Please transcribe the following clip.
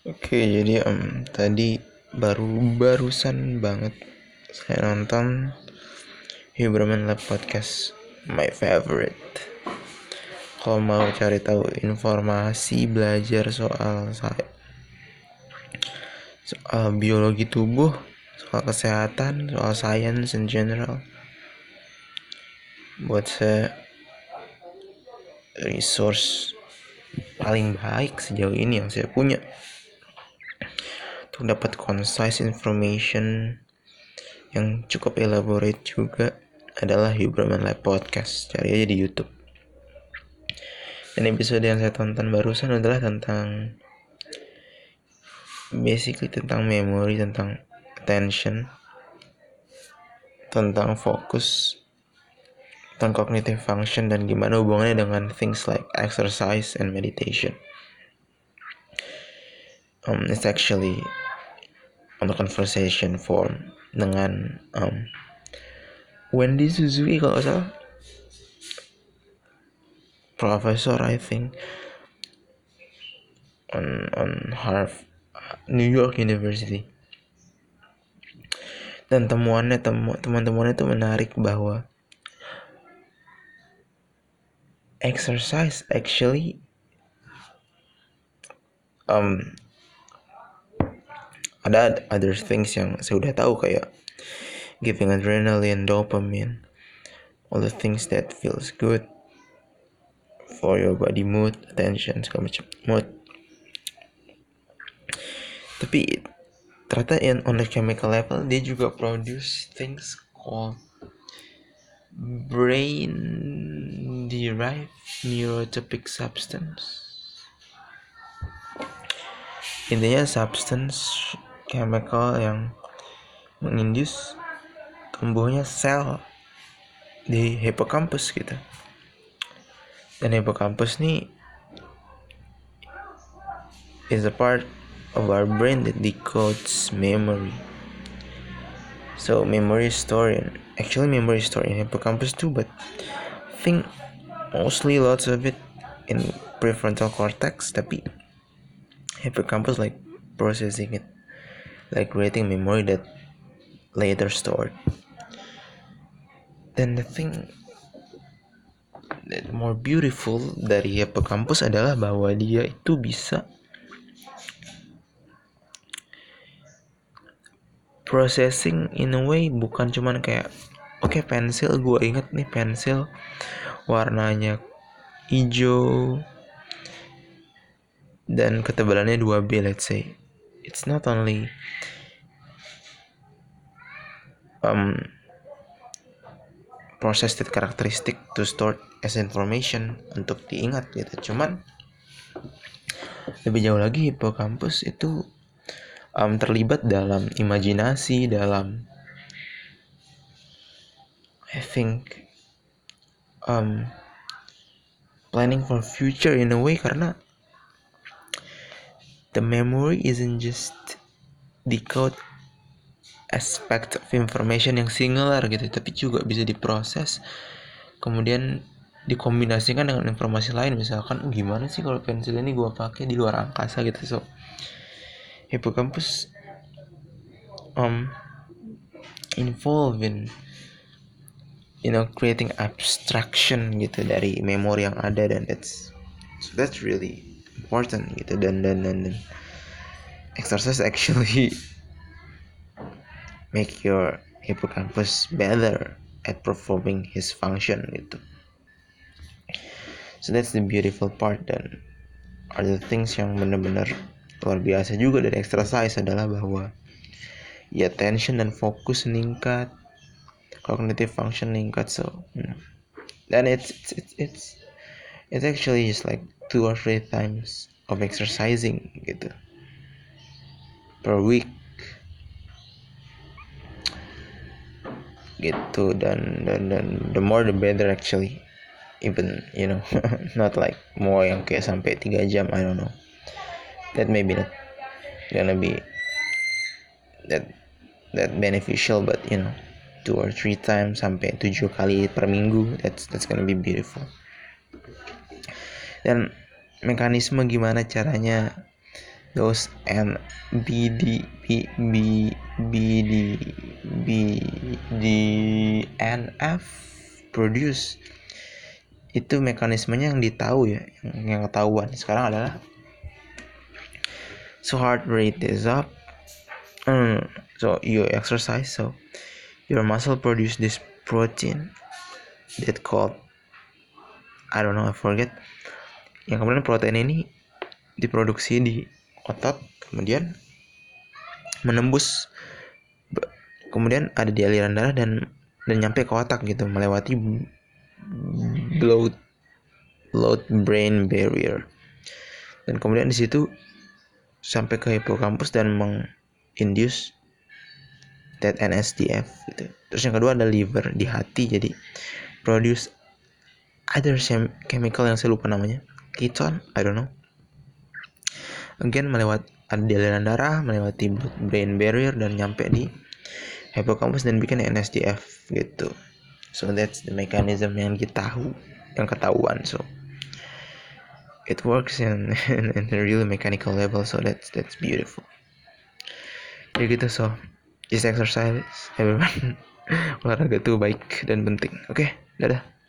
Oke, jadi um, tadi baru barusan banget saya nonton Huberman Lab Podcast, my favorite. Kalau mau cari tahu informasi belajar soal saya, soal biologi tubuh, soal kesehatan, soal science in general, buat saya resource paling baik sejauh ini yang saya punya untuk dapat concise information yang cukup elaborate juga adalah Huberman Lab Podcast. Cari aja di YouTube. Dan episode yang saya tonton barusan adalah tentang basically tentang memori tentang attention tentang fokus tentang cognitive function dan gimana hubungannya dengan things like exercise and meditation. Um, it's actually the conversation form dengan um, Wendy Suzuki kalau salah. Professor I think on on Harvard New York University. Dan temuannya temu, teman-temannya itu menarik bahwa exercise actually um, ada other things yang saya udah tahu kayak giving adrenaline, dopamine, all the things that feels good for your body mood, attention, segala macam mood. Tapi ternyata in on the chemical level dia juga produce things called brain derived neurotropic substance. Intinya substance chemical yang mengindus tumbuhnya sel di hippocampus gitu. Dan hippocampus nih is a part of our brain that decodes memory. So memory in actually memory in hippocampus too but I think mostly lots of it in prefrontal cortex tapi hippocampus like processing it like creating memory that later stored. Then the thing that more beautiful dari hippocampus adalah bahwa dia itu bisa processing in a way bukan cuman kayak oke okay, pensil gue inget nih pensil warnanya hijau dan ketebalannya 2B let's say it's not only um, processed characteristic to store as information untuk diingat gitu. Cuman lebih jauh lagi hippocampus itu um, terlibat dalam imajinasi dalam I think um, planning for future in a way karena the memory isn't just decode aspect of information yang singular gitu tapi juga bisa diproses kemudian dikombinasikan dengan informasi lain. Misalkan oh, gimana sih kalau pensil ini gue pakai di luar angkasa? Gitu. So hippocampus um involved in you know creating abstraction gitu dari memori yang ada dan that's so that's really important gitu. Dan dan dan, dan exercise actually make your hippocampus better at performing his function gitu. So that's the beautiful part. Dan the things yang benar-benar luar biasa juga dari exercise adalah bahwa ya tension dan fokus meningkat cognitive function meningkat so hmm. dan it's it's it's it's, it's actually just like two or three times of exercising gitu. Per week. Gitu dan dan dan the more the better actually. Even you know not like more yang kayak sampai tiga jam I don't know. That maybe not gonna be that that beneficial but you know two or three times sampai tujuh kali per minggu that's that's gonna be beautiful dan mekanisme gimana caranya those and BD B B BD BDNF produce itu mekanismenya yang ditahu ya yang, yang ketahuan. Sekarang adalah so heart rate is up mm, so you exercise so your muscle produce this protein that called I don't know I forget yang kemudian protein ini diproduksi di otot kemudian menembus kemudian ada di aliran darah dan dan nyampe ke otak gitu melewati blood blood brain barrier dan kemudian di situ sampai ke hipokampus dan menginduce that NSDF gitu. Terus yang kedua ada liver di hati jadi produce other chemical yang saya lupa namanya ketone I don't know. Again melewat ada di aliran darah melewati brain barrier dan nyampe di hippocampus dan bikin NSDF gitu. So that's the mechanism yang kita tahu yang ketahuan so. It works in, in, in a really mechanical level so that's that's beautiful. Ya gitu so. Just exercise everyone. Olahraga tuh baik dan penting. Oke okay, dadah